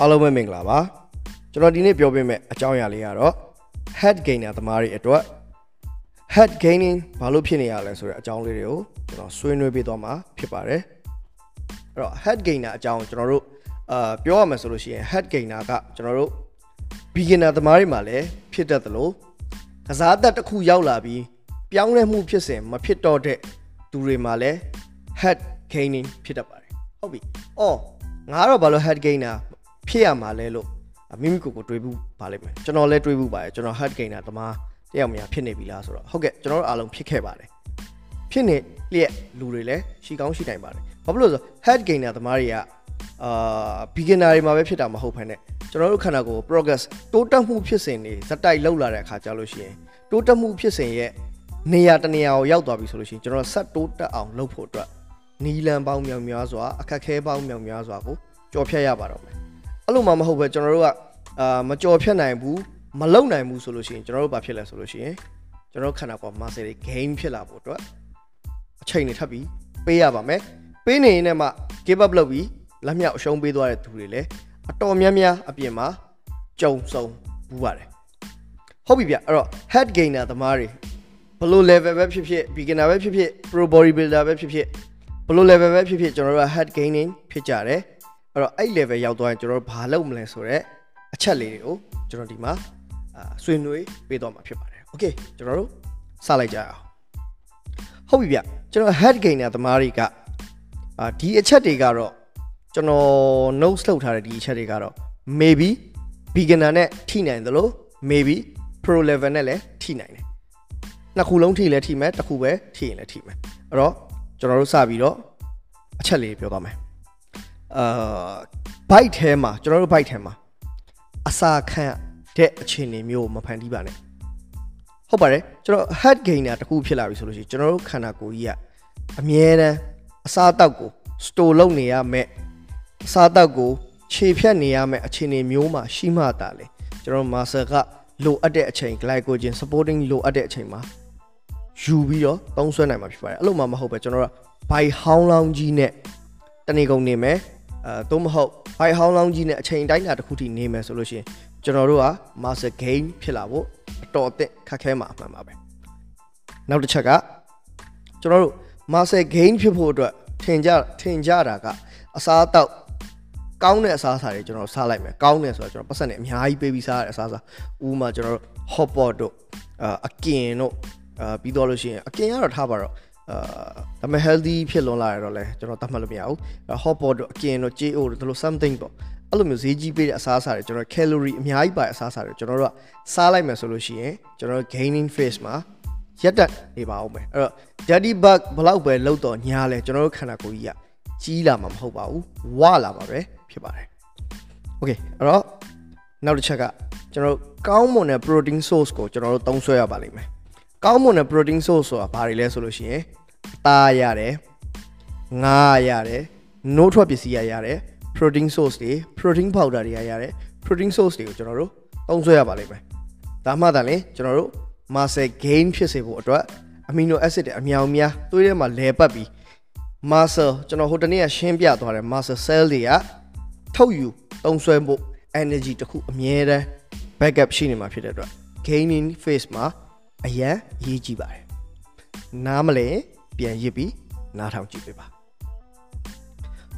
အားလုံးပဲမင်္ဂလာပါကျွန်တော်ဒီနေ့ပြောပြမယ့်အကြောင်းအရာလေးကတော့ head gainer သမားတွေအတွက် head gaining ဘာလို့ဖြစ်နေရလဲဆိုတဲ့အကြောင်းလေးတွေကိုကျွန်တော်ဆွေးနွေးပေးသွားမှာဖြစ်ပါတယ်အဲ့တော့ head gainer အကြောင်းကျွန်တော်တို့အာပြောရမယ်ဆိုလို့ရှိရင် head gainer ကကျွန်တော်တို့ beginner သမားတွေမှာလည်းဖြစ်တတ်သလိုကစားသက်တစ်ခုရောက်လာပြီးပြောင်းလဲမှုဖြစ်စဉ်မဖြစ်တော့တဲ့သူတွေမှာလည်း head gaining ဖြစ်တတ်ပါတယ်ဟုတ်ပြီ။အော်ငါတော့ဘာလို့ head gainer ဖြစ်ရမှာလဲလို့မိမိကိုယ်ကိုတွေးဘူးပါလိမ့်မယ်ကျွန်တော်လည်းတွေးဘူးပါတယ်ကျွန်တော် head gainer တမားတယောက်များဖြစ်နေပြီလားဆိုတော့ဟုတ်ကဲ့ကျွန်တော်တို့အားလုံးဖြစ်ခဲ့ပါတယ်ဖြစ်နေလျက်လူတွေလည်းရှိကောင်းရှိနိုင်ပါတယ်ဘာဖြစ်လို့လဲဆို head gainer တမားတွေကအာ beginner တွေမှာပဲဖြစ်တာမဟုတ်ဖ ೇನೆ ကျွန်တော်တို့ခန္ဓာကိုယ် progress တိုးတက်မှုဖြစ်စဉ်တွေဇက်တိုက်လောက်လာတဲ့အခါကျလို့ရှိရင်တိုးတက်မှုဖြစ်စဉ်ရဲ့နေရာတနေရာကိုရောက်သွားပြီဆိုလို့ရှိရင်ကျွန်တော်ဆက်တိုးတက်အောင်လုပ်ဖို့အတွက်နီလန်ပေါင်းမြောင်များစွာအခက်ခဲပေါင်းမြောင်များစွာကိုကြော်ဖြတ်ရပါတော့မယ် အဲ့လိုမှမဟုတ်ပဲကျွန်တော်တို့ကအာမကြော်ဖြတ်နိုင်ဘူးမလုံနိုင်ဘူးဆိုလို့ရှိရင်ကျွန်တော်တို့ဘာဖြစ်လဲဆိုလို့ရှိရင်ကျွန်တော်တို့ခန္ဓာကိုယ် muscle တွေ gain ဖြစ်လာဖို့အတွက်အချိန်တွေထပ်ပြီးပေးရပါမယ်ပေးနေရင်လည်းမှ give up လုပ်ပြီးလက်မြောက်အရှုံးပေးသွားတဲ့သူတွေလည်းအတော်များများအပြင်မှာကြုံဆုံဘူးပါတယ်ဟုတ်ပြီဗျအဲ့တော့ head gainer သမားတွေဘလို့ level ပဲဖြစ်ဖြစ် beginner ပဲဖြစ်ဖြစ် pro bodybuilder ပဲဖြစ်ဖြစ်ဘလို့ level ပဲဖြစ်ဖြစ်ကျွန်တော်တို့က head gaining ဖြစ်ကြတယ် အဲ့တော့အဲ့ level ရောက်သွားရင်ကျွန်တော်တို့ဘာလုပ်မလဲဆိုတော့အချက်လေးတွေကိုကျွန်တော်ဒီမှာဆွေးနွေးပေးသွားမှာဖြစ်ပါတယ်။ Okay ကျွန်တော်တို့စလိုက်ကြအောင်။ဟုတ်ပြီဗျကျွန်တော် head gain နဲ့တမားတွေကအာဒီအချက်တွေကတော့ကျွန်တော် notes လုပ်ထားတဲ့ဒီအချက်တွေကတော့ maybe beginner နဲ့ထိနိုင်သလို maybe pro level နဲ့လည်းထိနိုင်တယ်။နှစ်ခုလုံးထိလည်းထိမယ်တစ်ခုပဲထိရင်လည်းထိမယ်။အဲ့တော့ကျွန်တော်တို့စပြီးတော့အချက်လေးပြောသွားမယ်။ အာ bike ထဲမှာကျွန်တော်တို့ bike ထဲမှာအစာခံတဲ့အခြေအနေမျိုးမဖန်တီးပါနဲ့ဟုတ်ပါတယ်ကျွန်တော် head gainer တခုဖြစ်လာပြီဆိုလို့ရှိရင်ကျွန်တော်တို့ခန္ဓာကိုယ်ကြီးကအမြဲတမ်းအစာတောက်ကို store လုပ်နေရမယ်အစာတောက်ကိုခြေဖြတ်နေရမယ်အခြေအနေမျိုးမှာရှိမှတာလေကျွန်တော် muscle ကလိုအပ်တဲ့အချိန် glycogen supporting လိုအပ်တဲ့အချိန်မှာယူပြီးတော့သုံးဆွဲနိုင်မှာဖြစ်ပါတယ်အဲ့လိုမှမဟုတ်ပဲကျွန်တော်တို့ဘိုင်ဟောင်းလောင်းကြီးနဲ့တနေကုန်နေမယ် အဲသို့မဟုတ်ဘိုင်ဟောင်းလောင်းကြီးနဲ့အချိန်တိုင်းတာတစ်ခုထိနေမယ်ဆိုလို့ရှိရင်ကျွန်တော်တို့က muscle gain ဖြစ်လာဖို့အတော်အသင့်ခက်ခဲမှာအမှန်ပါပဲနောက်တစ်ချက်ကကျွန်တော်တို့ muscle gain ဖြစ်ဖို့အတွက်ထင်ကြထင်ကြတာကအစားအသောက်ကောင်းတဲ့အစားအစာတွေကျွန်တော်စားလိုက်မယ်ကောင်းတယ်ဆိုတော့ကျွန်တော်ပတ်စံနဲ့အများကြီးပေးပြီးစားရတဲ့အစားအစာဥပမာကျွန်တော်တို့ hot pot တို့အကင်တို့အာပြီးတော့လို့ရှိရင်အကင်ကတော့ထားပါတော့ အာဒါပေမဲ့ healthy ဖြစ်လွန်လာရတော့လဲကျွန်တော်တတ်မှတ်လို့မရဘူး hot pot တို့အကင်တို့ JO တို့ဒါလို something ပေါ့အဲ့လိုမျိုးဈေးကြီးပေးတဲ့အစားအစာတွေကျွန်တော် calorie အများကြီးပါတဲ့အစားအစာတွေကျွန်တော်တို့ကစားလိုက်မယ်ဆိုလို့ရှိရင်ကျွန်တော် gaining phase မှာရက်တက်နေပါအောင်မယ်အဲ့တော့ daddy bug ဘလောက်ပဲလောက်တော့ညားလဲကျွန်တော်တို့ခန္ဓာကိုယ်ကြီးကကြီးလာမှာမဟုတ်ပါဘူးဝလာမှာပဲဖြစ်ပါတယ် okay အဲ့တော့နောက်တစ်ချက်ကကျွန်တော်တို့ကောင်းမွန်တဲ့ protein source ကိုကျွန်တော်တို့သုံးစွဲရပါလိမ့်မယ်ကောင်းမွန်တဲ့ protein source ဆိုတာဘာတွေလဲဆိုလို့ရှိရင်အ သားရတယ်ငါးရတယ်နိုးထွက်ပစ္စည်းရရတယ် protein source တွေ protein powder တွေရရတယ် protein source တွေကိုကျွန်တော်တို့သုံးစွဲရပါလိမ့်မယ်ဒါမှသာလေကျွန်တော်တို့ muscle gain ဖြစ်စေဖို့အတွက် amino acid တွေအများအများသွေးထဲမှာလဲပတ်ပြီး muscle ကျွန်တော်ဟိုတနေ့ကရှင်းပြသွားတယ် muscle cell တွေကထုတ်ယူသုံးစွဲဖို့ energy တခုအမြဲတမ်း backup ရှိနေမှာဖြစ်တဲ့အတွက် gaining phase မှာအရန်ရေးကြည့်ပါတယ်နားမလဲ ပြန်ရစ်ပြီးနားထောင်ကြည့်ပေးပါ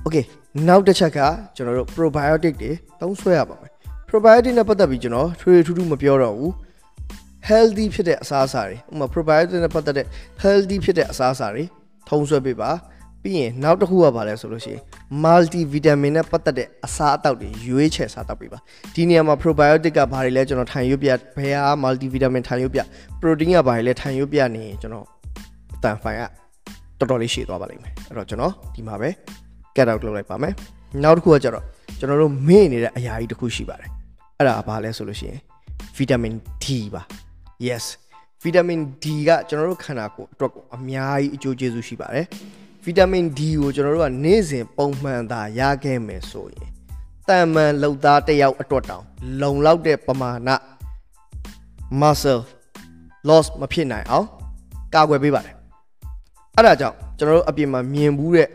Okay နောက်တစ်ချက်ကကျွန်တော်တို့ probiotic တွေသုံးဆွဲရပါမယ် probiotic နဲ့ပတ်သက်ပြီးကျွန်တော်ထွေထူးထူးမပြောတော့ဘူး healthy ဖြစ်တဲ့အစားအစာတွေဥပမာ probiotic နဲ့ပတ်သက်တဲ့ healthy ဖြစ်တဲ့အစားအစာတွေထုံးဆွဲပေးပါပြီးရင်နောက်တစ်ခုကဘာလဲဆိုလို့ရှိရင် multi vitamin နဲ့ပတ်သက်တဲ့အစားအသောက်တွေရွေးချယ်စားတောက်ပေးပါဒီနေရာမှာ probiotic ကဘာတွေလဲကျွန်တော်ထိုင်ရွပြဘယ်ဟာ multi vitamin ထိုင်ရွပြ protein ကဘာတွေလဲထိုင်ရွပြနေရင်ကျွန်တော်အတန်ဖိုင်က တော်တော်လေးရှည်သွားပါလိမ့်မယ်အဲ့တော့ကျွန်တော်ဒီမှာပဲ get out လုပ်လိုက်ပါမယ်နောက်တစ်ခုကကျတော့ကျွန်တော်တို့မေ့နေတဲ့အရာကြီးတစ်ခုရှိပါတယ်အဲ့ဒါဘာလဲဆိုလို့ရှိရင် vitamin D ပါ yes vitamin D ကကျွန်တော်တို့ခန္ဓာကိုယ်အတွက်ကိုအများကြီးအကျိုးကျေးဇူးရှိပါတယ်ဗီတာမင် D ကိုကျွန်တော်တို့ကနေ့စဉ်ပုံမှန်သာရခဲ့မယ်ဆိုရင်တန်မှန်လှုပ်သားတစ်ယောက်အတွက်တောင် လုံလောက်တဲ့ပမာဏ muscle loss မဖြစ်နိုင်အောင်ကာကွယ်ပေးပါတယ် အဲ့ဒါကြောင့်ကျွန်တော်တို့အပြင်မှာမြင်ဘူးတဲ့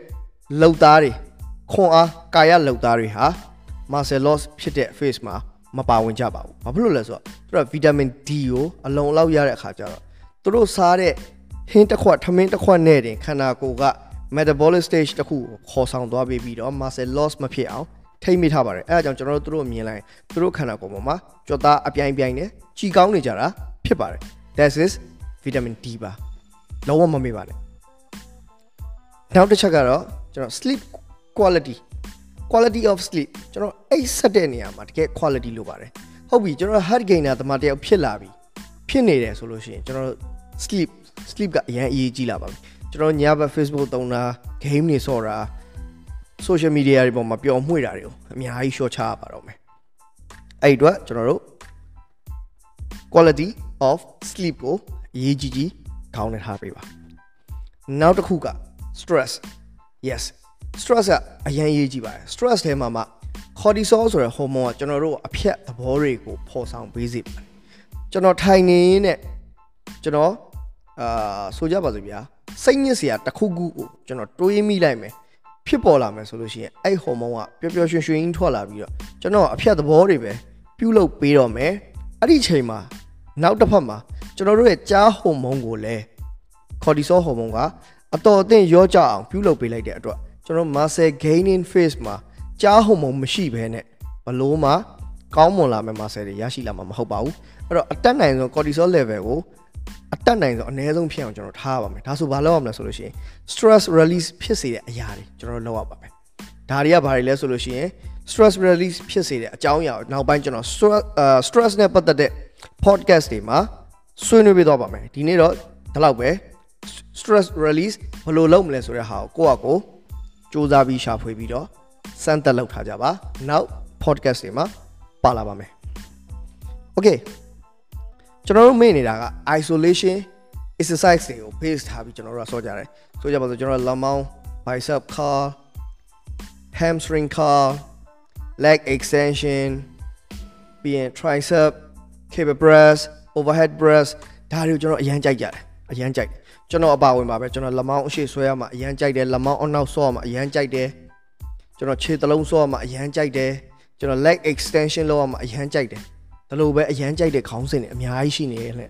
လှုပ်သားတွေခွန်အားကာယလှုပ်သားတွေဟာ muscle loss ဖြစ်တဲ့ phase မှာမပါဝင်ကြပါဘူးဘာဖြစ်လို့လဲဆိုတော့သူတို့ vitamin D ကိုအလုံးအလောက်ရတဲ့အခါကျတော့သူတို့စားတဲ့ဟင်းတစ်ခွက်ထမင်းတစ်ခွက်နဲ့တင်ခန္ဓာကိုယ်က metabolic stage တစ်ခုကိုခေါ်ဆောင်သွားပြီးပြီးတော့ muscle loss မဖြစ်အောင်ထိမ့်မိထားပါတယ်အဲအကြောင်းကျွန်တော်တို့သူတို့မြင်လိုက်သူတို့ခန္ဓာကိုယ်ပေါ်မှာကြွက်သားအပြိုင်ပြိုင်နဲ့ကြီးကောင်းနေကြတာဖြစ်ပါတယ် that is vitamin D ပါလုံးဝမမေ့ပါနဲ့ နောက်တစ်ချက်ကတော့ကျွန်တော် sleep quality quality of sleep ကျွန်တော်အိတ်ဆက်တဲ့နေရာမှာတကယ် quality လိုပါတယ်ဟုတ်ပြီကျွန်တော် heart gainer တမတယောက်ဖြစ်လာပြီဖြစ်နေတယ်ဆိုလို့ရှိရင်ကျွန်တော် sleep sleep ကအရင်အရေးကြီးလာပါပြီကျွန်တော်ညဘက် Facebook သုံးတာ game တွေဆော့တာ social media တွေပေါ်မှာပျော်မွှေ့တာတွေကိုအများကြီး short ချရပါတော့မယ်အဲ့ဒီတော့ကျွန်တော်တို့ quality of sleep ကိုအရေးကြီးကြီးခေါင်းနဲ့ထားပေးပါနောက်တစ်ခုက stress yes stress ကအရင်ရေးကြည့်ပါတယ် stress ထဲမှာမှ cortisol ဆိုတဲ့ hormone ကကျွန်တော်တို့အဖြတ်သဘောတွေကိုပေါ်ဆောင်ပေးစေပါတယ်ကျွန်တော်ထိုင်နေရင်နဲ့ကျွန်တော်အာဆိုကြပါစို့ဗျာစိတ်ညစ်စရာတစ်ခုခုကိုကျွန်တော်တွေးမိလိုက်မယ်ဖြစ်ပေါ်လာမယ်ဆိုလို့ရှိရင်အဲ့ hormone ကပျော်ပျော်ရွှင်ရွှင်ထွက်လာပြီးတော့ကျွန်တော်အဖြတ်သဘောတွေပဲပြုလုပ်ပေးတော့မယ်အဲ့ဒီချိန်မှာနောက်တစ်ဖက်မှာကျွန်တော်တို့ရဲ့ကြားဟော်မုန်းကိုလည်း cortisol ဟော်မုန်းက အတော်အသင့်ရောကြအောင်ပြုလုပ်ပေးလိုက်တဲ့အတွက်ကျွန်တော် muscle gaining phase မှာကြားဟော်မုန်းမရှိဘဲနဲ့ဘလို့မှကောင်းမွန်လာမယ့် muscle တွေရရှိလာမှာမဟုတ်ပါဘူးအဲ့တော့အတက်နိုင်ဆုံး cortisol level ကိုအတက်နိုင်ဆုံးအနည်းဆုံးဖြစ်အောင်ကျွန်တော်ထားပါမယ်ဒါဆိုဘာလုပ်ရမလဲဆိုလို့ရှိရင် stress release ဖြစ်စေတဲ့အရာတွေကျွန်တော်လုပ်ရပါမယ်ဒါတွေကဘာတွေလဲဆိုလို့ရှိရင် stress release ဖြစ်စေတဲ့အကြောင်းအရာကိုနောက်ပိုင်းကျွန်တော် stress stress နဲ့ပတ်သက်တဲ့ podcast တွေမှာဆွေးနွေးပေးသွားပါမယ်ဒီနေ့တော့ဒီလောက်ပဲ stress release ဘယ်လိုလုပ်မလဲဆိုတဲ့ဟာကိုကိုယ့်အကိုစူးစမ်းပြီးရှာဖွေပြီးတော့စမ်းသပ်လုပ်ထားကြပါနောက် podcast တွေမှာပါလာပါမယ် okay ကျွန်တော်တို့မေ့နေတာက isolation exercise တွေကို base ထားပြီးကျွန်တော်တို့ကဆောကြတယ်ဆိုကြပါစို့ကျွန်တော်လက်မောင်း bicep curl hamstring curl leg extension ပြီးရင် tricep cable press overhead press ဒါတွေကိုကျွန်တော်အရန်ကြိုက်ကြတယ် အရန်ကြိုက်တယ်ကျွန်တော်အပါဝင်ပါပဲကျွန်တော်လက်မောင်းအရှိဆွဲရမှာအရန်ကြိုက်တယ်လက်မောင်းအနောက်ဆော့ရမှာအရန်ကြိုက်တယ်ကျွန်တော်ခြေသလုံးဆော့ရမှာအရန်ကြိုက်တယ်ကျွန်တော် leg extension လုပ်ရမှာအရန်ကြိုက်တယ်ဒါလိုပဲအရန်ကြိုက်တဲ့ခေါင်းစဉ်တွေအများကြီးရှိနေတယ်လေ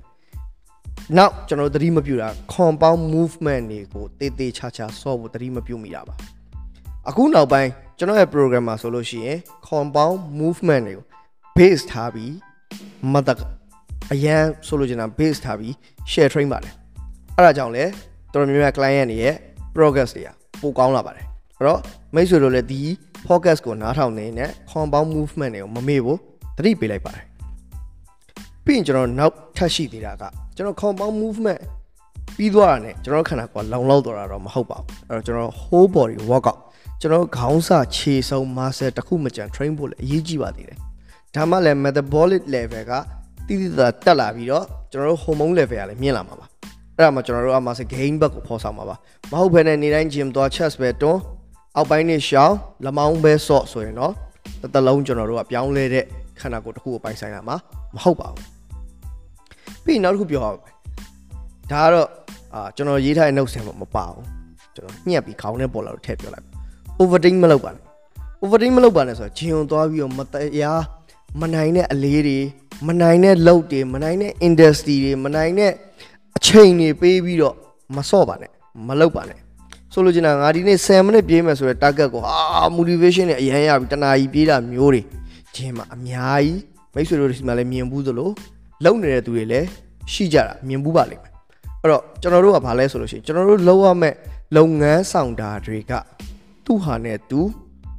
နောက်ကျွန်တော်သတိမပြုတာ compound movement တွေကိုတေးသေးချာချာဆော့ဖို့သတိမပြုမိတာပါအခုနောက်ပိုင်းကျွန်တော်ရဲ့ program မှာဆိုလို့ရှိရင် compound movement တွေကို base ထားပြီးမတ်အရန်ဆိုလိုချင်တာ base ထားပြီး share train ပါတယ် အဲ့ဒါကြောင့်လဲတော်တော်များများ client တွေရဲ့ progress တွေကပိုကောင်းလာပါတယ်အဲ့တော့မိတ်ဆွေတို့လည်းဒီ focus ကိုနားထောင်နေနဲ့ compound movement တွေကိုမမေ့ဘူးသတိပေးလိုက်ပါတယ်ပြီးရင်ကျွန်တော်နောက်ထပ်ရှိသေးတာကကျွန်တော် compound movement ပြီးသွားတာ ਨੇ ကျွန်တော်ခန္ဓာကိုယ်လောင်လောက်တော့တာတော့မဟုတ်ပါဘူးအဲ့တော့ကျွန်တော် whole body workout ကျွန်တော်ခေါင်းစာခြေဆုံး muscle တစ်ခုမကြံ train ဖို့လည်းအရေးကြီးပါသေးတယ်ဒါမှလည်း metabolic level ကတိတိကျကျတက်လာပြီးတော့ကျွန်တော်တို့ hormone level ကလည်းမြင့်လာမှာပါ အဲ့ဒါမှကျွန်တော်တို့အမှစ gain back ကိုဖော်ဆောင်မှာပါမဟုတ်ဘဲနဲ့နေတိုင်း gym သွား chest ပဲတွန်းအောက်ပိုင်းနေရှောင်းလမောင်းပဲဆော့ဆိုရင်တော့တစ်တလုံးကျွန်တော်တို့ကပြောင်းလဲတဲ့ခန္ဓာကိုယ်တစ်ခုကိုပိုင်ဆိုင်ရမှာမဟုတ်ပါဘူးပြီးနောက်တစ်ခုပြောရမယ်ဒါကတော့အာကျွန်တော်ရေးထားတဲ့ notes ထဲမှာမပါဘူးကျွန်တော်ညှက်ပြီးခေါင်းထဲပေါ်လာလို့ထည့်ပြောလိုက် overthink မလုပ်ပါနဲ့ overthink မလုပ်ပါနဲ့ဆိုတော့ဂျင်ုံသွားပြီးတော့မတရားမနိုင်တဲ့အလေးတွေမနိုင်တဲ့လုပ်တွေမနိုင်တဲ့ industry တွေမနိုင်တဲ့အ ချိန်တွေပေးပြီးတော့မစော့ပါနဲ့မလုပ်ပါနဲ့ဆိုလိုချင်တာငါဒီနေ့10မိနစ်ပြေးမယ်ဆိုတဲ့ target ကိုဟာ motivation နဲ့အရန်ရပြီးတနာကြီးပြေးတာမျိုးတွေဂျင်းမှာအများကြီးမိတ်ဆွေတို့ဒီမှာလည်းမြင်ဘူးသလိုလုံနေတဲ့သူတွေလည်းရှိကြတာမြင်ဘူးပါလိမ့်မယ်အဲ့တော့ကျွန်တော်တို့ကဘာလဲဆိုလို့ရှိရင်ကျွန်တော်တို့လုပ်ရမယ့်လုပ်ငန်းဆောင်တာတွေကသူ့ဟာနဲ့သူ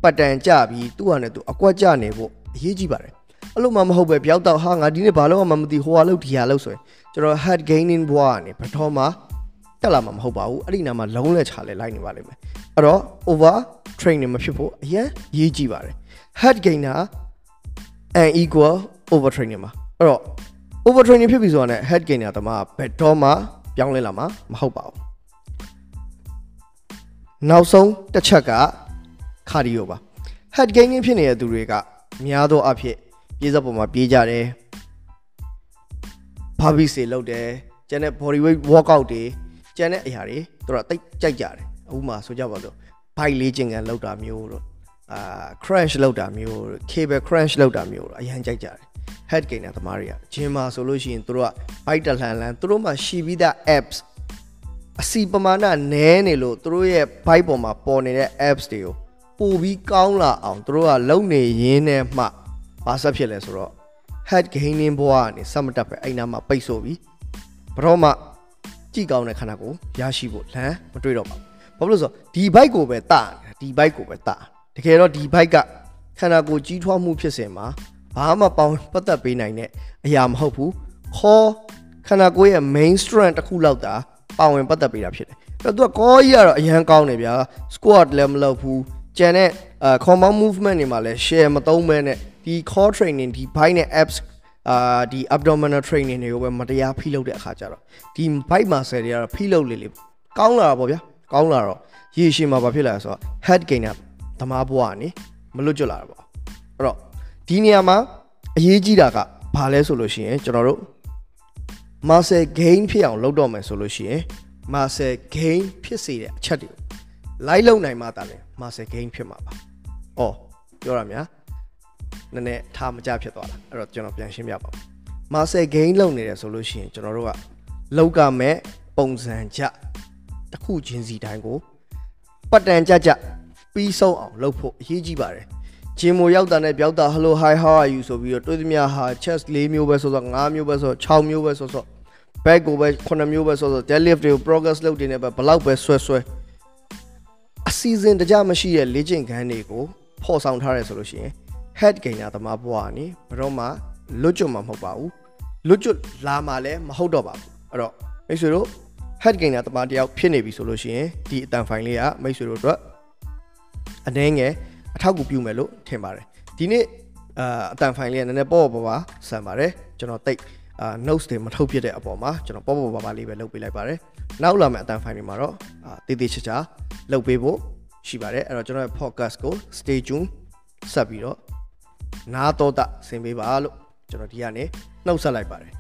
ပတ်တန်ကြပြီးသူ့ဟာနဲ့သူအကွက်ကြနေဖို့အရေးကြီးပါတယ် အဲ့လိုမှမဟုတ်ပဲပြောက်တော့ဟာငါဒီနေ့ဘာလို့မှမသိဟိုဟာလို့ဒီဟာလို့ဆိုရင်ကျွန်တော် head gaining ဘွားကနေပထမတက်လာမှာမဟုတ်ပါဘူးအဲ့ဒီနာမှာလုံးလဲချလဲလိုက်နေပါလိမ့်မယ်အဲ့တော့ over training မဖြစ်ဖို့အရင်ရေးကြည့်ပါတယ် head gainer and equal over training မှာအဲ့တော့ over training ဖြစ်ပြီဆိုတာနဲ့ head gainer တမဘယ်တော့မှပြောင်းလဲလာမှာမဟုတ်ပါဘူးနောက်ဆုံးတစ်ချက်က cardio ပါ head gaining ဖြစ်နေတဲ့သူတွေကများသောအားဖြင့် ပြေးစပ်ပေါ်မှာပြေးကြတယ်ဘာဘီစေလုပ်တယ်ကျန်တဲ့ body weight workout တွေကျန်တဲ့အရာတွေသူတို့တိတ်ကြိုက်ကြတယ်အခုမှဆိုကြပါစို့ဘိုက်လေးကျင်ကန်လောက်တာမျိုးတို့အာ crunch လောက်တာမျိုး cable crunch လောက်တာမျိုးအရင်ကြိုက်ကြတယ် head gainer သမားတွေကဂျင်မာဆိုလို့ရှိရင်တို့က bike တလှန်လှန်တို့မှရှိပြီးသား apps အစီပမာဏနည်းနေလို့တို့ရဲ့ bike ပေါ်မှာပေါ်နေတဲ့ apps တွေကိုပို့ပြီးကောင်းလာအောင်တို့ကလုံနေရင်းနဲ့မှ ဘာဆက်ဖြစ်လဲဆိုတော့ head gaining ဘွားကနေစမတက်ပဲအဲ့နာမှာပိတ်ဆို့ပြီးဘရောမှကြည့်ကောင်းတဲ့ခန္ဓာကိုယ်ရရှိဖို့လမ်းမတွေ့တော့ပါဘူးဘာလို့လဲဆိုတော့ဒီ bike ကိုပဲတာဒီ bike ကိုပဲတာတကယ်တော့ဒီ bike ကခန္ဓာကိုယ်ကြီးထွားမှုဖြစ်စဉ်မှာဘာမှပေါင်းပတ်သက်ပေးနိုင်တဲ့အရာမဟုတ်ဘူးခေါ်ခန္ဓာကိုယ်ရဲ့ main strength တစ်ခုလောက်တာပါဝင်ပတ်သက်ပေးတာဖြစ်တယ်အဲ့တော့သူကကောကြီးကတော့အရန်ကောင်းတယ်ဗျာ squat လည်းမလုပ်ဘူးကျန်တဲ့အာ compound movement တွေမှာလည်း share မသုံးဘဲနဲ့ ဒီ core training ဒီ bike နဲ့ abs အာဒီ abdominal training တွေကိုပဲမတရားဖိလုပ်တဲ့အခါကျတော့ဒီ bike muscle တွေကတော့ဖိလုပ်လေလေကောင်းလာတာပေါ့ဗျာကောင်းလာတော့ရေရှည်မှာဘာဖြစ်လာလဲဆိုတော့ head gainer သမားဘွားကနေမလွတ်ကျွတ်လာတာပေါ့အဲ့တော့ဒီနေရာမှာအရေးကြီးတာကဘာလဲဆိုလို့ရှိရင်ကျွန်တော်တို့ muscle gain ဖြစ်အောင်လုပ်တော့မယ်ဆိုလို့ရှိရင် muscle gain ဖြစ်စေတဲ့အချက်တွေကိုလိုက်လုံနိုင်မှသာလေ muscle gain ဖြစ်မှာပါ။အော်ပြောရများ နည်းနည်းထားမကြဖြစ်သွားတာအဲ့တော့ကျွန်တော်ပြန်ရှင်းပြပါမယ်။ muscle gain လုပ်နေတယ်ဆိုလို့ရှိရင်ကျွန်တော်တို့ကလောက်ကမဲ့ပုံစံကြတစ်ခုချင်းစီတိုင်းကိုပတ်တန်ကြကြပြီးဆုံးအောင်လုပ်ဖို့အရေးကြီးပါတယ်။ဂျင်မိုရောက်တာနဲ့ပြောက်တာ hello hi how are you ဆိုပြီးတော့တွေးသမျှဟာ chest ၄မျိုးပဲဆိုတော့၅မျိုးပဲဆိုတော့6မျိုးပဲဆိုတော့ back ကိုပဲ9မျိုးပဲဆိုတော့ deadlift တွေကို progress လုပ်တင်နေပဲဘလောက်ပဲဆွဲဆွဲအစီအစဉ်တကြမရှိတဲ့လေ့ကျင့်ခန်းတွေကိုဖော်ဆောင်ထားရဲဆိုလို့ရှိရင် head gainer သမားဘွားကနေဘယ်တော့မှလွတ်ကျွတ်မှာမဟုတ်ပါဘူးလွတ်ကျွတ်လာမှလည်းမဟုတ်တော့ပါဘူးအဲ့တော့မိတ်ဆွေတို့ head gainer သမားတယောက်ဖြစ်နေပြီဆိုလို့ရှိရင်ဒီအတန်ဖိုင်လေးကမိတ်ဆွေတို့အတွက်အနှဲငယ်အထောက်အကူပြုမယ်လို့ထင်ပါတယ်ဒီနေ့အာအတန်ဖိုင်လေးကနည်းနည်းပေါ့ပေါ့ပါဆန်ပါတယ်ကျွန်တော်တိတ်အာ notes တွေမထုတ်ဖြစ်တဲ့အပေါ်မှာကျွန်တော်ပေါ့ပေါ့ပါပါလေးပဲလုပ်ပေးလိုက်ပါတယ်နောက်လာမယ့်အတန်ဖိုင်တွေမှာတော့အာတည်တည်ချာချာလုပ်ပေးဖို့ရှိပါတယ်အဲ့တော့ကျွန်တော်ရဲ့ podcast ကို stay tuned ဆက်ပြီးတော့ နားတော်တာဆင်ပေးပါလို့ကျွန်တော်ဒီကနေနှုတ်ဆက်လိုက်ပါတယ်